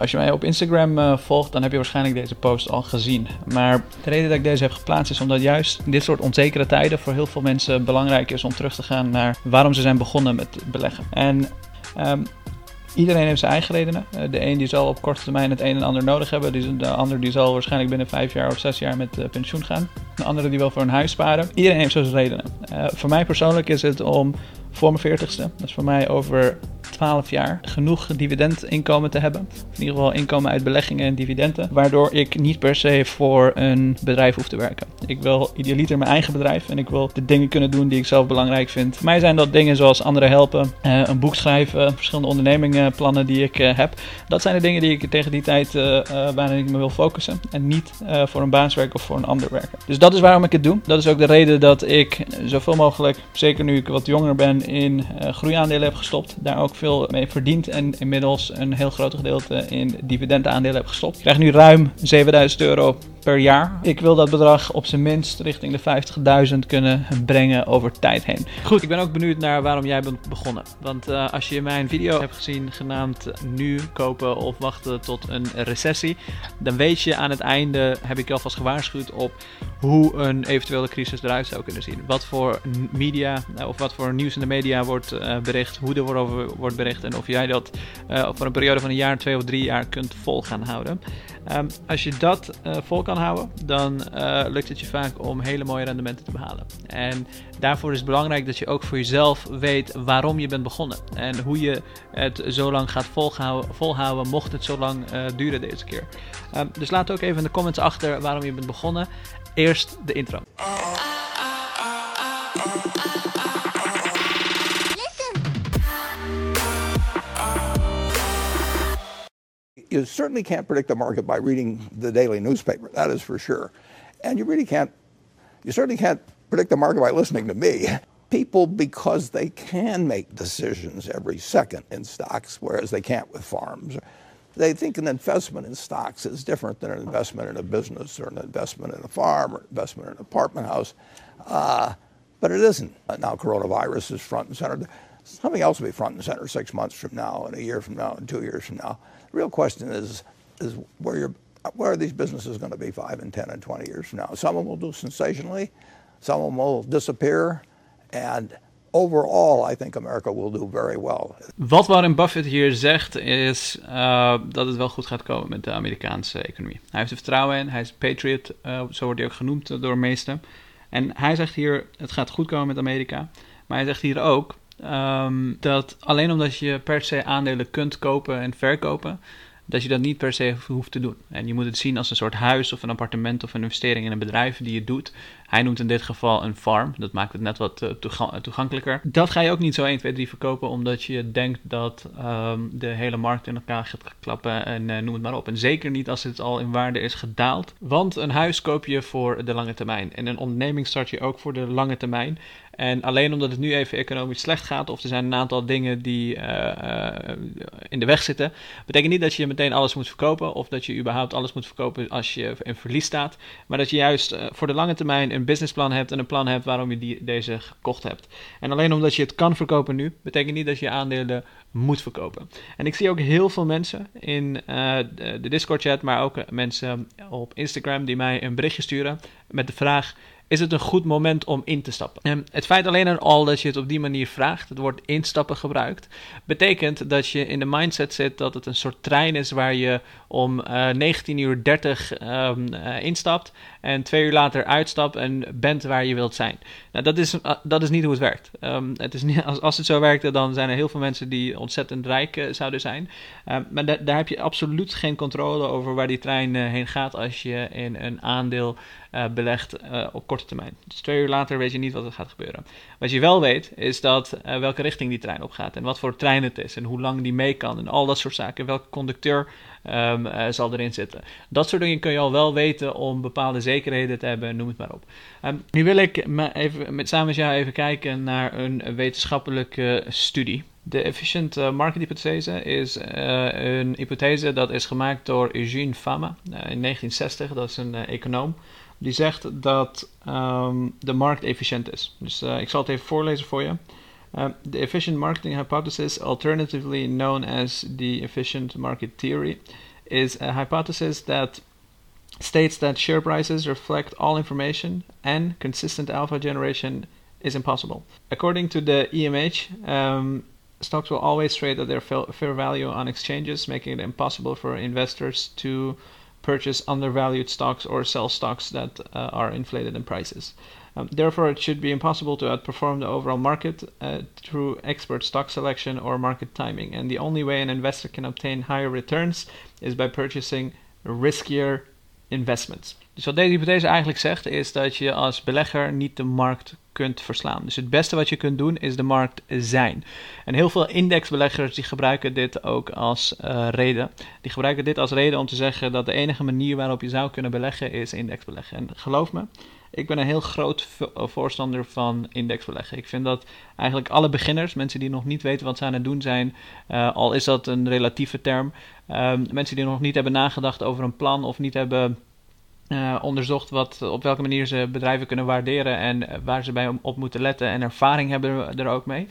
Als je mij op Instagram uh, volgt, dan heb je waarschijnlijk deze post al gezien. Maar de reden dat ik deze heb geplaatst is omdat juist in dit soort onzekere tijden voor heel veel mensen belangrijk is om terug te gaan naar waarom ze zijn begonnen met beleggen. En um, Iedereen heeft zijn eigen redenen. Eh, de een die zal op korte termijn het een en ander nodig hebben. De ander die zal waarschijnlijk binnen vijf jaar of zes jaar met eh, pensioen gaan. De andere die wil voor een huis sparen. Iedereen heeft zo zijn redenen. Voor mij persoonlijk is het om voor mijn veertigste, dat is voor mij over 12 jaar, genoeg dividendinkomen te hebben. In ieder geval inkomen uit beleggingen en dividenden. Waardoor ik niet per se voor een bedrijf hoef te werken. Ik wil idealiter mijn eigen bedrijf en ik wil de dingen kunnen doen die ik zelf belangrijk vind. Voor mij zijn dat dingen zoals anderen helpen, uh, een boek schrijven, verschillende ondernemingenplannen die ik uh, heb. Dat zijn de dingen die ik tegen die tijd waarin ik me wil focussen. En niet voor een baas werken of voor een ander werken. Dus dat is waarom ik het doe. Dat is ook de reden dat ik zoveel mogelijk, zeker nu ik wat jonger ben, in groeiaandelen heb gestopt. Daar ook veel mee verdiend en inmiddels een heel groot gedeelte in dividendaandelen heb gestopt. Ik krijg nu ruim 7000 euro per jaar. Ik wil dat bedrag op zijn minst richting de 50.000 kunnen brengen over tijd heen. Goed, ik ben ook benieuwd naar waarom jij bent begonnen. Want uh, als je mijn video hebt gezien genaamd nu kopen of wachten tot een recessie, dan weet je aan het einde, heb ik je alvast gewaarschuwd op hoe een eventuele crisis eruit zou kunnen zien. Wat voor media eh, of wat voor nieuws in de media wordt uh, bericht, hoe er over wordt bericht en of jij dat uh, voor een periode van een jaar, twee of drie jaar kunt vol gaan houden. Um, als je dat vol kan houden, dan lukt het je vaak om hele mooie rendementen te behalen. En daarvoor is het belangrijk dat je ook voor jezelf weet waarom je bent begonnen en hoe je het zo lang gaat volhouden, volhouden mocht het zo lang duren deze keer. Um, dus laat ook even in de comments achter waarom je bent begonnen. Eerst de intro. You certainly can't predict the market by reading the daily newspaper, that is for sure. And you really can't, you certainly can't predict the market by listening to me. People, because they can make decisions every second in stocks, whereas they can't with farms they think an investment in stocks is different than an investment in a business or an investment in a farm or investment in an apartment house. Uh, but it isn't. Now, coronavirus is front and center. Something else will be front and center six months from now, and a year from now, and two years from now. Real question is, is where, you're, where are these businesses going to be five and 10 and 20 years from now? Some of them will do sensationally, some of them will disappear, and overall, I think America will do very well. Wat Warren Buffett hier zegt is uh, dat het wel goed gaat komen met de Amerikaanse economie. Hij heeft er vertrouwen in, hij is patriot, uh, zo wordt hij ook genoemd door meesten. En hij zegt hier, het gaat goed komen met Amerika. Maar hij zegt hier ook um, dat alleen omdat je per se aandelen kunt kopen en verkopen, dat je dat niet per se hoeft te doen. En je moet het zien als een soort huis of een appartement of een investering in een bedrijf die je doet. Hij noemt in dit geval een farm. Dat maakt het net wat uh, toegankelijker. Dat ga je ook niet zo 1, 2, 3 verkopen omdat je denkt dat um, de hele markt in elkaar gaat klappen en uh, noem het maar op. En zeker niet als het al in waarde is gedaald. Want een huis koop je voor de lange termijn. En een onderneming start je ook voor de lange termijn. En alleen omdat het nu even economisch slecht gaat, of er zijn een aantal dingen die in de weg zitten, betekent niet dat je meteen alles moet verkopen, of dat je überhaupt alles moet verkopen als je in verlies staat. Maar dat je juist voor de lange termijn een businessplan hebt en een plan hebt waarom je die, deze gekocht hebt. En alleen omdat je het kan verkopen nu, betekent niet dat je aandelen moet verkopen. En ik zie ook heel veel mensen in de, de Discord-chat, maar ook mensen op Instagram die mij een berichtje sturen met de vraag is het een goed moment om in te stappen. En het feit alleen al dat je het op die manier vraagt, het woord instappen gebruikt, betekent dat je in de mindset zit dat het een soort trein is waar je om uh, 19 uur 30 um, uh, instapt en twee uur later uitstapt en bent waar je wilt zijn. Nou, dat is, uh, dat is niet hoe het werkt. Um, het is niet, als, als het zo werkte, dan zijn er heel veel mensen die ontzettend rijk zouden zijn. Maar da daar heb je absoluut geen controle over waar die trein heen gaat als je in een aandeel uh, belegt uh, op korte termijn. Dus twee uur later weet je niet wat er gaat gebeuren. Wat je wel weet, is dat uh, welke richting die trein opgaat en wat voor trein het is en hoe lang die mee kan en al dat soort zaken. Welke conducteur um, zal erin zitten. Dat soort dingen kun je al wel weten om bepaalde zekerheden te hebben, noem het maar op. Um, nu wil ik even, met, samen met jou even kijken naar een wetenschappelijke studie. De efficient market hypothese is een hypothese dat is gemaakt door Eugene Fama in 1960. Dat is een econoom die zegt dat um, de markt efficiënt is. Dus uh, ik zal het even voorlezen voor je. The uh, efficient marketing hypothesis, alternatively known as the efficient market theory, is a hypothesis that states that share prices reflect all information and consistent alpha generation is impossible. According to the EMH, um, stocks will always trade at their fair value on exchanges, making it impossible for investors to purchase undervalued stocks or sell stocks that uh, are inflated in prices. Um, therefore, it should be impossible to outperform the overall market uh, through expert stock selection or market timing. And the only way an investor can obtain higher returns is by purchasing riskier investments. Dus wat deze hypothese eigenlijk zegt is dat je als belegger niet de markt kunt verslaan. Dus het beste wat je kunt doen is de markt zijn. En heel veel indexbeleggers die gebruiken dit ook als uh, reden. Die gebruiken dit als reden om te zeggen dat de enige manier waarop je zou kunnen beleggen is indexbeleggen. En geloof me, ik ben een heel groot voorstander van indexbeleggen. Ik vind dat eigenlijk alle beginners, mensen die nog niet weten wat ze aan het doen zijn, uh, al is dat een relatieve term, uh, mensen die nog niet hebben nagedacht over een plan of niet hebben uh, onderzocht wat, op welke manier ze bedrijven kunnen waarderen en waar ze bij op moeten letten en ervaring hebben er ook mee.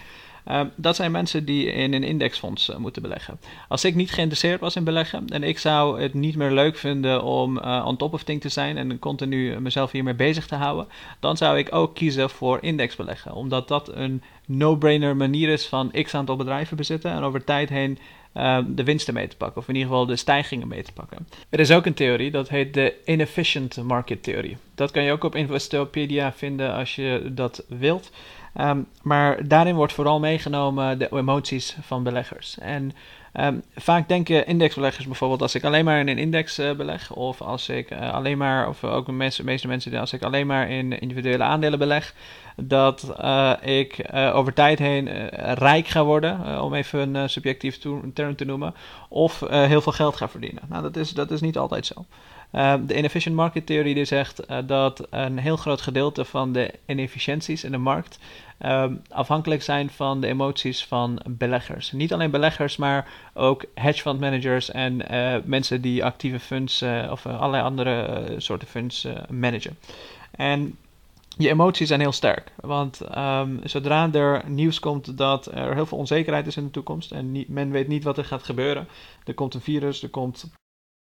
Uh, dat zijn mensen die in een indexfonds uh, moeten beleggen. Als ik niet geïnteresseerd was in beleggen en ik zou het niet meer leuk vinden om uh, on top of thing te zijn en continu mezelf hiermee bezig te houden, dan zou ik ook kiezen voor indexbeleggen. Omdat dat een no-brainer manier is van x aantal bedrijven bezitten en over tijd heen uh, de winsten mee te pakken, of in ieder geval de stijgingen mee te pakken. Er is ook een theorie, dat heet de inefficient market theory. Dat kan je ook op Investopedia vinden als je dat wilt. Um, maar daarin wordt vooral meegenomen de emoties van beleggers. En um, vaak denken indexbeleggers bijvoorbeeld, als ik alleen maar in een index uh, beleg, of als ik uh, alleen maar, of ook de meeste, meeste mensen, als ik alleen maar in individuele aandelen beleg, dat uh, ik over tijd heen rijk ga worden, om even een subjectief term te noemen, of heel veel geld ga verdienen. Nou, dat is, dat is niet altijd zo. Uh, de inefficient market theory die zegt uh, dat een heel groot gedeelte van de inefficiënties in de markt uh, afhankelijk zijn van de emoties van beleggers. Niet alleen beleggers, maar ook hedge fund managers en uh, mensen die actieve funds of allerlei andere soorten funds managen. En je emoties zijn heel sterk. Want um, zodra er nieuws komt dat er heel veel onzekerheid is in de toekomst en men weet niet wat er gaat gebeuren, er komt een virus, er komt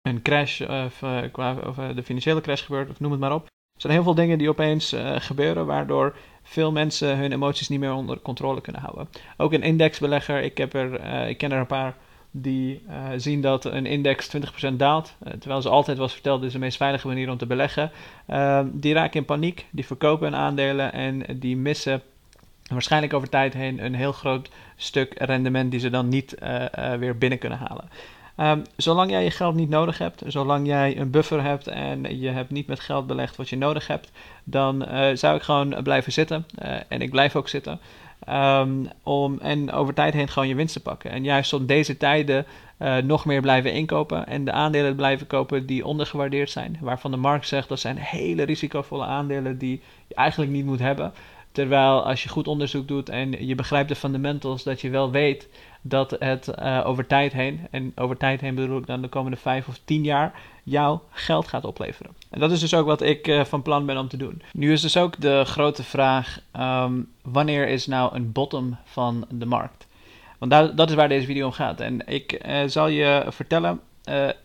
een crash of, uh, qua, of uh, de financiële crash gebeurt, of noem het maar op. Er zijn heel veel dingen die opeens uh, gebeuren, waardoor veel mensen hun emoties niet meer onder controle kunnen houden. Ook een indexbelegger, ik, heb er, ik ken er een paar die zien dat een index 20% daalt, terwijl ze altijd was verteld, dit is de meest veilige manier om te beleggen. Ehm, die raken in paniek, die verkopen hun aandelen en die missen waarschijnlijk over tijd heen een heel groot stuk rendement die ze dan niet weer binnen kunnen halen. Um, zolang jij je geld niet nodig hebt, zolang jij een buffer hebt en je hebt niet met geld belegd wat je nodig hebt, dan uh, zou ik gewoon blijven zitten. Uh, en ik blijf ook zitten. Um, om, en over tijd heen gewoon je winst te pakken. En juist op deze tijden uh, nog meer blijven inkopen en de aandelen blijven kopen die ondergewaardeerd zijn. Waarvan de markt zegt dat zijn hele risicovolle aandelen die je eigenlijk niet moet hebben. Terwijl als je goed onderzoek doet en je begrijpt de fundamentals, dat je wel weet dat het uh, over tijd heen, en over tijd heen bedoel ik dan de komende vijf of tien jaar, jouw geld gaat opleveren. En dat is dus ook wat ik uh, van plan ben om te doen. Nu is dus ook de grote vraag: um, wanneer is nou een bottom van de markt? Want dat is waar deze video om gaat. En ik uh, zal je vertellen,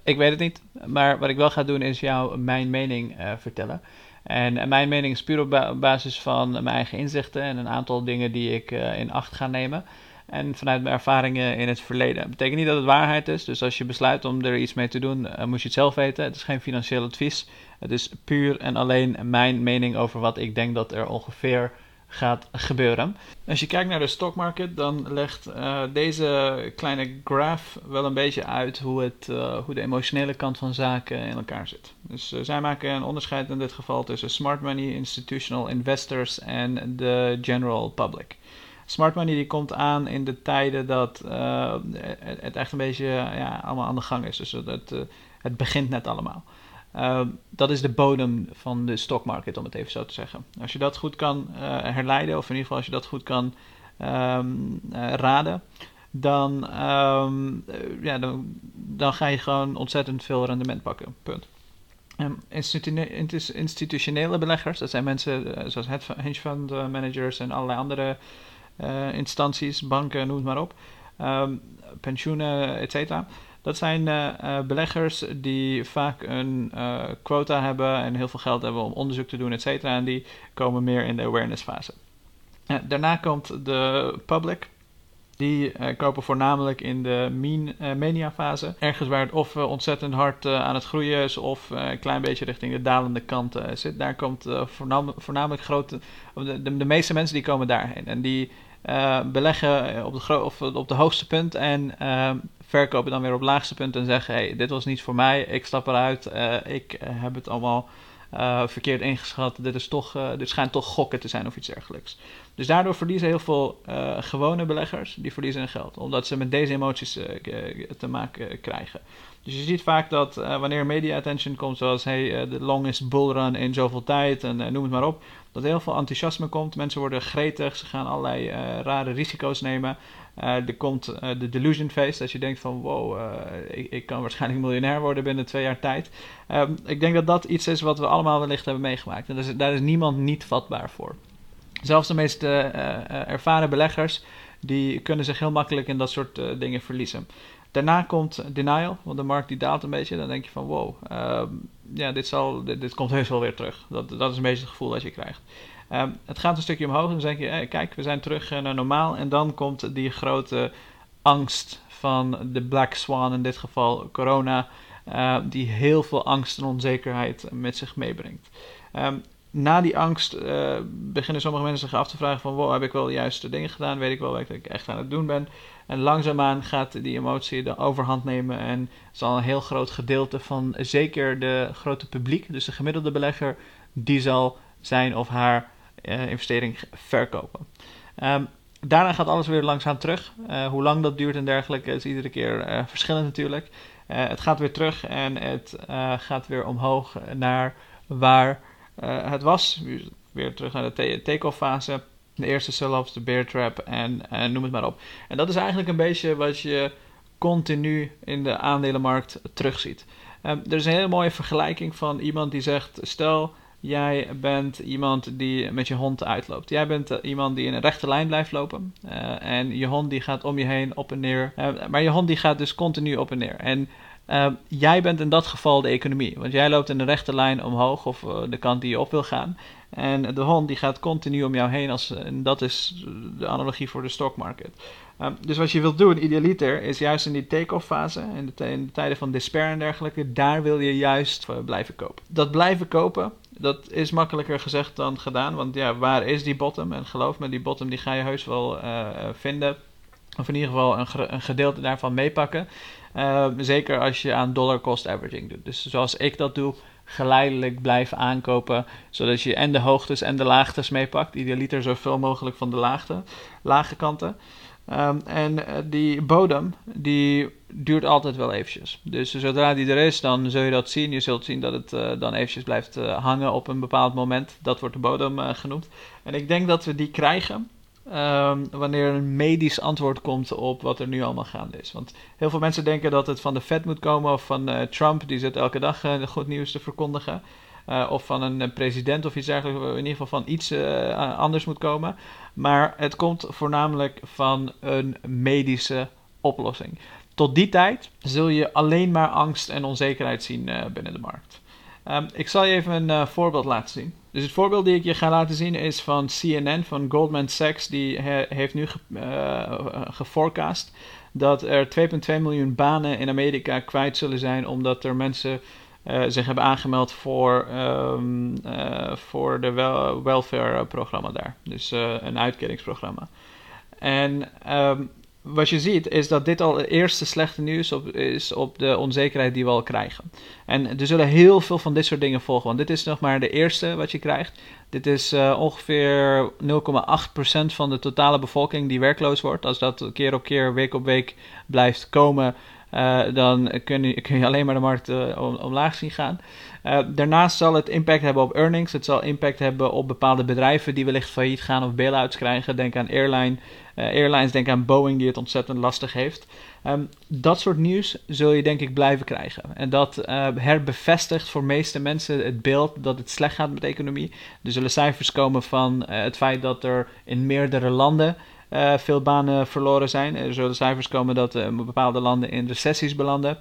ik weet het niet, maar wat ik wel ga doen is jou mijn mening vertellen. En mijn mening is puur op basis van mijn eigen inzichten en een aantal dingen die ik in acht ga nemen en vanuit mijn ervaringen in het verleden. Dat betekent niet dat het waarheid is, dus als je besluit om er iets mee te doen, uh, moet je het zelf weten. Het is geen financieel advies. Het is puur en alleen mijn mening over wat ik denk dat er ongeveer gaat gebeuren. Als je kijkt naar de stockmarket, dan legt uh, deze kleine graph wel een beetje uit hoe, het, uh, hoe de emotionele kant van zaken in elkaar zit. Dus uh, zij maken een onderscheid in dit geval tussen smart money, institutional investors en de general public. Smart money die komt aan in de tijden dat het echt een beetje ja, allemaal aan de gang is. Dus uh, het begint net allemaal. Uh, dat is de bodem van de stockmarket, om het even zo te zeggen. Als je dat goed kan herleiden, of in ieder geval als je dat goed kan um, raden, dan, um, ja, dan, dan ga je gewoon ontzettend veel rendement pakken. Punt. Um, institutionele beleggers, dat zijn mensen zoals hedge fund managers en allerlei andere instanties, banken, noem het maar op, pensioenen, et cetera. Dat zijn beleggers die vaak een quota hebben en heel veel geld hebben om onderzoek te doen, et cetera. En die komen meer in de awareness fase. daarna komt de public. Die kopen voornamelijk in de mean, mania fase. Ergens waar het of ontzettend hard aan het groeien is of een klein beetje richting de dalende kant zit. Daar komt voornamelijk, voornamelijk grote... De, de, de, meeste mensen die komen daarheen. En die beleggen op de, of op de hoogste punt en verkopen dan weer op het laagste punt en zeggen... Hey, dit was niet voor mij, ik stap eruit, ik heb het allemaal verkeerd ingeschat. Dit, is toch, dit schijnt toch gokken te zijn of iets dergelijks. Dus daardoor verliezen heel veel uh, gewone beleggers, die verliezen hun geld. Omdat ze met deze emoties te maken krijgen. Dus je ziet vaak dat wanneer media attention komt, zoals hey, de longest bullrun in zoveel tijd en noem het maar op, dat heel veel enthousiasme komt. Mensen worden gretig, ze gaan allerlei rare risico's nemen. Er komt de delusion phase, dat je denkt van wow, ik, ik, kan waarschijnlijk miljonair worden binnen twee jaar tijd. Um, ik denk dat dat iets is wat we allemaal wellicht hebben meegemaakt. En daar is niemand niet vatbaar voor. Zelfs de meest ervaren beleggers, die kunnen zich heel makkelijk in dat soort dingen verliezen. Daarna komt denial, want de markt die daalt een beetje. Dan denk je van wow, ehm, ja, dit, zal, dit, komt heus wel weer terug. Dat, dat is een beetje het gevoel dat je krijgt. Um, het gaat een stukje omhoog en dan denk je, kijk, we zijn terug naar normaal. En dan komt die grote angst van de Black Swan, in dit geval corona, die heel veel angst en onzekerheid met zich meebrengt. Um, na die angst uh, beginnen sommige mensen zich af te vragen van, wow, heb ik wel de juiste dingen gedaan? Weet ik wel wat ik echt aan het doen ben? En langzaamaan gaat die emotie de overhand nemen en zal een heel groot gedeelte van zeker de grote publiek, dus de gemiddelde belegger, die zal zijn of haar uh, investering verkopen. Um, daarna gaat alles weer langzaam terug. Uh, hoe lang dat duurt en dergelijke is iedere keer verschillend natuurlijk. het gaat weer terug en het gaat weer omhoog naar waar het was. Weer terug naar de take-off fase. De eerste sell-offs, de bear trap en noem het maar op. En dat is eigenlijk een beetje wat je continu in de aandelenmarkt terugziet. Um, er is een hele mooie vergelijking van iemand die zegt: stel Jij bent iemand die met je hond uitloopt. Jij bent uh, iemand die in een rechte lijn blijft lopen. En je hond die gaat om je heen op en neer. Uh, maar je hond die gaat dus continu op en neer. En jij bent in dat geval de economie. Want jij loopt in een rechte lijn omhoog of de kant die je op wil gaan. En de hond die gaat continu om jou heen. Als, en dat is de analogie voor de stockmarket. Um, dus wat je wilt doen, idealiter, is juist in die take-off fase, in de, in de, tijden van despair en dergelijke, daar wil je juist blijven kopen. Dat blijven kopen, dat is makkelijker gezegd dan gedaan. Want ja, waar is die bottom? En geloof me, die bottom die ga je heus wel vinden. Of in ieder geval een gedeelte daarvan meepakken. Uh, zeker als je aan dollar cost averaging doet. Dus zoals ik dat doe, geleidelijk blijven aankopen. Zodat je en de hoogtes en de laagtes meepakt. Idealiter zoveel mogelijk van de laagte, lage kanten. Um, en uh, die bodem, die duurt altijd wel eventjes. Dus zodra die er is, dan zul je dat zien. Je zult zien dat het uh, dan eventjes blijft hangen op een bepaald moment. Dat wordt de bodem genoemd. En ik denk dat we die krijgen um, wanneer een medisch antwoord komt op wat er nu allemaal gaande is. Want heel veel mensen denken dat het van de Fed moet komen of van Trump. Die zit elke dag goed nieuws te verkondigen. Uh, of van een president of iets dergelijks, in ieder geval van iets uh, anders moet komen. Maar het komt voornamelijk van een medische oplossing. Tot die tijd zul je alleen maar angst en onzekerheid zien uh, binnen de markt. Um, ik zal je even een voorbeeld laten zien. Dus het voorbeeld die ik je ga laten zien is van CNN, van Goldman Sachs. Die he, heeft nu ge, geforecast dat er 2,2 miljoen banen in Amerika kwijt zullen zijn omdat er mensen uh, zich hebben aangemeld voor, um, uh, voor de wel welfare programma daar. Dus een uitkeringsprogramma. En um, wat je ziet is dat dit al het eerste slechte nieuws op, is op de onzekerheid die we al krijgen. En er zullen heel veel van dit soort dingen volgen, want dit is nog maar de eerste wat je krijgt. Dit is ongeveer 0,8% van de totale bevolking die werkloos wordt. Als dat keer op keer, week op week blijft komen, uh, dan kun je, alleen maar de markt om, omlaag zien gaan. Daarnaast zal het impact hebben op earnings. Het zal impact hebben op bepaalde bedrijven die wellicht failliet gaan of bailouts krijgen. Denk aan airline, airlines, denk aan Boeing die het ontzettend lastig heeft. Um, dat soort nieuws zul je denk ik blijven krijgen. En dat herbevestigt voor meeste mensen het beeld dat het slecht gaat met de economie. Er zullen cijfers komen van het feit dat er in meerdere landen veel banen verloren zijn. Er zullen cijfers komen dat bepaalde landen in recessies belanden.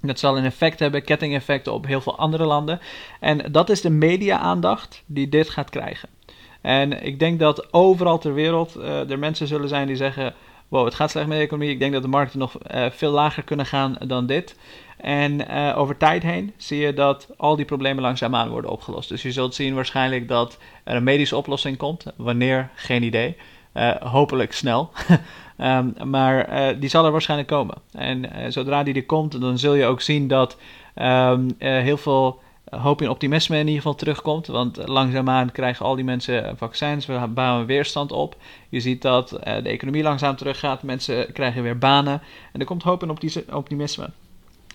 Dat zal een effect hebben, kettingeffecten op heel veel andere landen. En dat is de media-aandacht die dit gaat krijgen. En ik denk dat overal ter wereld uh, er mensen zullen zijn die zeggen: Wow, het gaat slecht met de economie. Ik denk dat de markten nog uh, veel lager kunnen gaan dan dit. En uh, over tijd heen zie je dat al die problemen langzaamaan worden opgelost. Dus je zult zien waarschijnlijk dat er een medische oplossing komt. Wanneer, geen idee. hopelijk snel. um, maar die zal er waarschijnlijk komen. En zodra die er komt, dan zul je ook zien dat um, heel veel hoop in optimisme in ieder geval terugkomt. Want langzaamaan krijgen al die mensen vaccins, we bouwen weerstand op. Je ziet dat uh, de economie langzaam teruggaat, mensen krijgen weer banen. En er komt hoop in optimisme.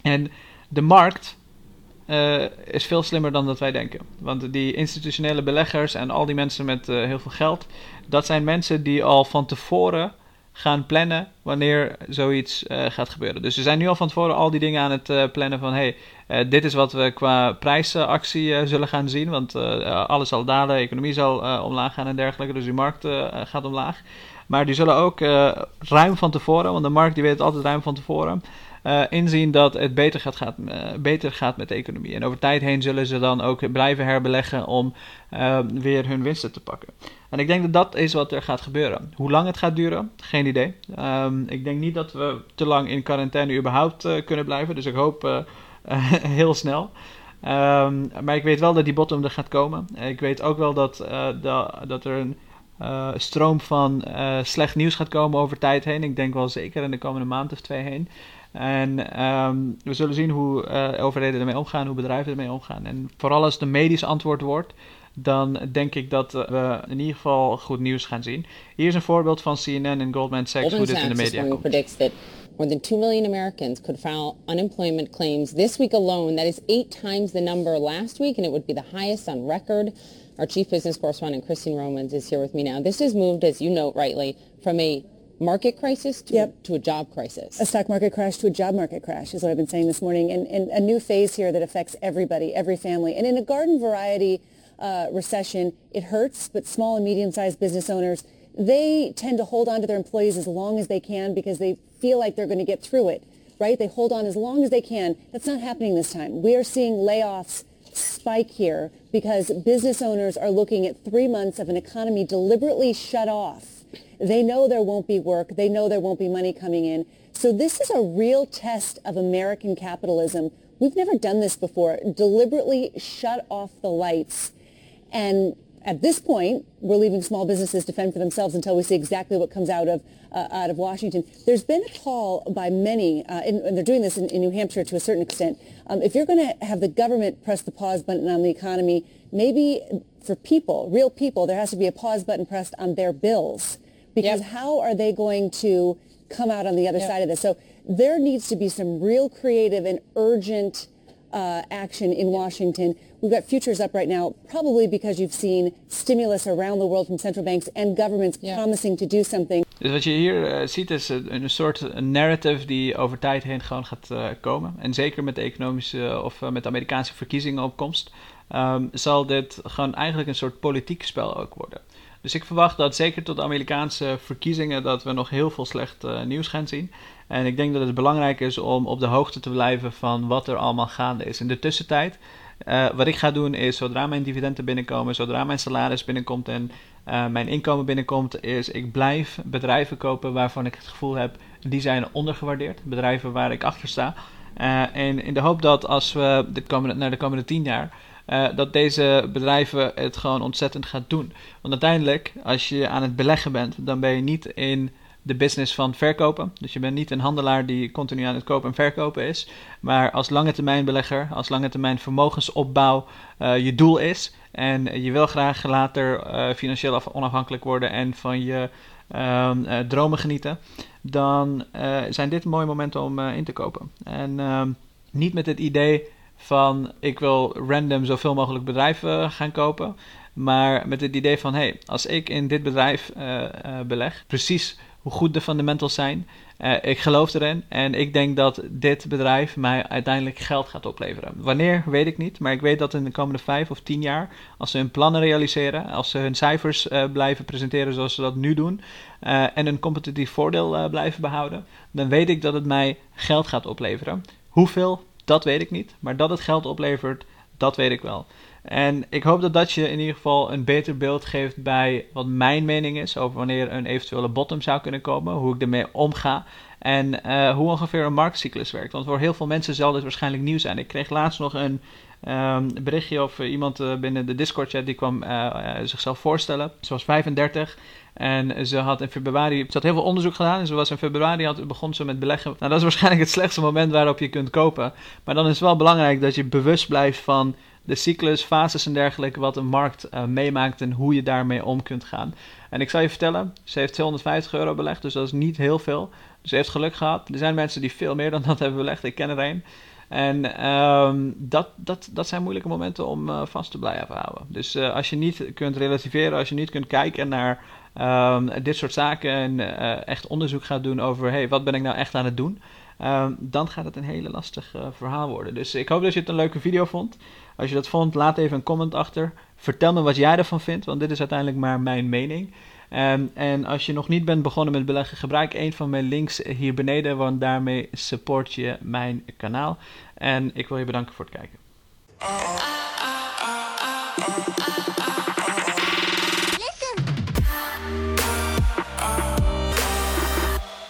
En de markt uh, is veel slimmer dan dat wij denken. Want die institutionele beleggers en al die mensen met uh, heel veel geld, dat zijn mensen die al van tevoren gaan plannen wanneer zoiets uh, gaat gebeuren. Dus we zijn nu al van tevoren al die dingen aan het uh, plannen van hey, uh, dit is wat we qua prijsactie zullen gaan zien, want alles zal dalen, de economie zal omlaag gaan en dergelijke, dus die markt gaat omlaag. Maar die zullen ook ruim van tevoren, want de markt die weet altijd ruim van tevoren, uh, inzien dat het beter gaat, gaat, uh, beter gaat met de economie. En over tijd heen zullen ze dan ook blijven herbeleggen om uh, weer hun winsten te pakken. En ik denk dat dat is wat er gaat gebeuren. Hoe lang het gaat duren, geen idee. Um, ik denk niet dat we te lang in quarantaine überhaupt kunnen blijven. Dus ik hoop heel snel. Um, maar ik weet wel dat die bottom er gaat komen. Ik weet ook wel dat, dat, dat er een stroom van slecht nieuws gaat komen over tijd heen. Ik denk wel zeker in de komende maand of twee heen. En um, we zullen zien hoe uh, overheden ermee omgaan, hoe bedrijven ermee omgaan. En vooral als de medisch antwoord wordt, dan denk ik dat we in ieder geval goed nieuws gaan zien. Hier is een voorbeeld van CNN en Goldman Sachs hoe dit in de media komt. predicts that more than 2 million Americans could file unemployment claims this week alone. That is eight times the number last week, and it would be the highest on record. Our chief business correspondent, Christine Romans, is here with me now. This has moved, as you note rightly, from a market crisis to, yep. to a job crisis. A stock market crash to a job market crash is what I've been saying this morning. And, and a new phase here that affects everybody, every family. And in a garden variety uh, recession, it hurts, but small and medium-sized business owners, they tend to hold on to their employees as long as they can because they feel like they're going to get through it, right? They hold on as long as they can. That's not happening this time. We are seeing layoffs spike here because business owners are looking at three months of an economy deliberately shut off they know there won't be work. They know there won't be money coming in. So this is a real test of American capitalism. We've never done this before. Deliberately shut off the lights. And at this point, we're leaving small businesses to fend for themselves until we see exactly what comes out of uh, out of Washington. There's been a call by many, uh, and, and, they're doing this in, in, New Hampshire to a certain extent. Um, if you're going to have the government press the pause button on the economy, maybe for people, real people, there has to be a pause button pressed on their bills because yep. how are they going to come out on the other yep. side of this? So there needs to be some real creative and urgent uh, action in Washington. We've got futures up right now, probably because you've seen stimulus around the world from central banks and governments promising to do something. Dus wat je hier uh, ziet is een, een soort narrative die over tijd heen gewoon gaat uh, komen. En zeker met de economische of uh, met de Amerikaanse verkiezingen opkomst, um, zal dit gewoon eigenlijk een soort politiek spel ook worden. Dus ik verwacht dat zeker tot de Amerikaanse verkiezingen dat we nog heel veel slecht uh, nieuws gaan zien. En ik denk dat het belangrijk is om op de hoogte te blijven van wat er allemaal gaande is. In de tussentijd, uh, wat ik ga doen is zodra mijn dividenden binnenkomen, zodra mijn salaris binnenkomt en uh, mijn inkomen binnenkomt, is ik blijf bedrijven kopen waarvan ik het gevoel heb, die zijn ondergewaardeerd. Bedrijven waar ik achter sta. en in de hoop dat als we de naar de komende tien jaar uh, dat deze bedrijven het gewoon ontzettend gaat doen. Want uiteindelijk, als je aan het beleggen bent, dan ben je niet in de business van verkopen. Dus je bent niet een handelaar die continu aan het kopen en verkopen is. Maar als lange termijn belegger, als lange termijn vermogensopbouw uh, je doel is. En je wil graag later uh, financieel onafhankelijk worden en van je uh, dromen genieten. Dan zijn dit mooie momenten om in te kopen. En ehm, niet met het idee van ik wil random zoveel mogelijk bedrijven gaan kopen. Maar met het idee van, hey, als ik in dit bedrijf uh, uh, beleg, precies hoe goed de fundamentals zijn. Ik geloof erin en ik denk dat dit bedrijf mij uiteindelijk geld gaat opleveren. Wanneer, weet ik niet, maar ik weet dat in de komende vijf of tien jaar, als ze hun plannen realiseren, als ze hun cijfers blijven presenteren zoals ze dat nu doen en een competitief voordeel blijven behouden, dan weet ik dat het mij geld gaat opleveren. Hoeveel, dat weet ik niet, maar dat het geld oplevert, dat weet ik wel. En ik hoop dat dat je in ieder geval een beter beeld geeft bij wat mijn mening is over wanneer een eventuele bottom zou kunnen komen, hoe ik ermee omga en uh, hoe ongeveer een marktcyclus werkt. Want voor heel veel mensen zal dit waarschijnlijk nieuw zijn. Ik kreeg laatst nog een um, berichtje of uh, iemand uh, binnen de Discord-chat die kwam zichzelf voorstellen. Ze was 35 en ze had in februari, ze had heel veel onderzoek gedaan en ze was in februari, had, begon ze met beleggen. Nou, dat is waarschijnlijk het slechtste moment waarop je kunt kopen. Maar dan is het wel belangrijk dat je bewust blijft van de cyclus, fases en dergelijke, wat een markt meemaakt en hoe je daarmee om kunt gaan. En ik zal je vertellen, ze heeft 250 euro belegd, dus dat is niet heel veel. Ze heeft geluk gehad. Er zijn mensen die veel meer dan dat hebben belegd, ik ken er een. En um, dat, dat, dat zijn moeilijke momenten om uh, vast te blijven houden. Dus uh, als je niet kunt relativeren, als je niet kunt kijken naar um, dit soort zaken en uh, echt onderzoek gaat doen over, hey, wat ben ik nou echt aan het doen? Um, dan gaat het een hele lastig verhaal worden. Dus ik hoop dat je het een leuke video vond. Als je dat vond, laat even een comment achter. Vertel me wat jij ervan vindt, want dit is uiteindelijk maar mijn mening. Um, en als je nog niet bent begonnen met beleggen, gebruik een van mijn links hier beneden, want daarmee support je mijn kanaal. En ik wil je bedanken voor het kijken.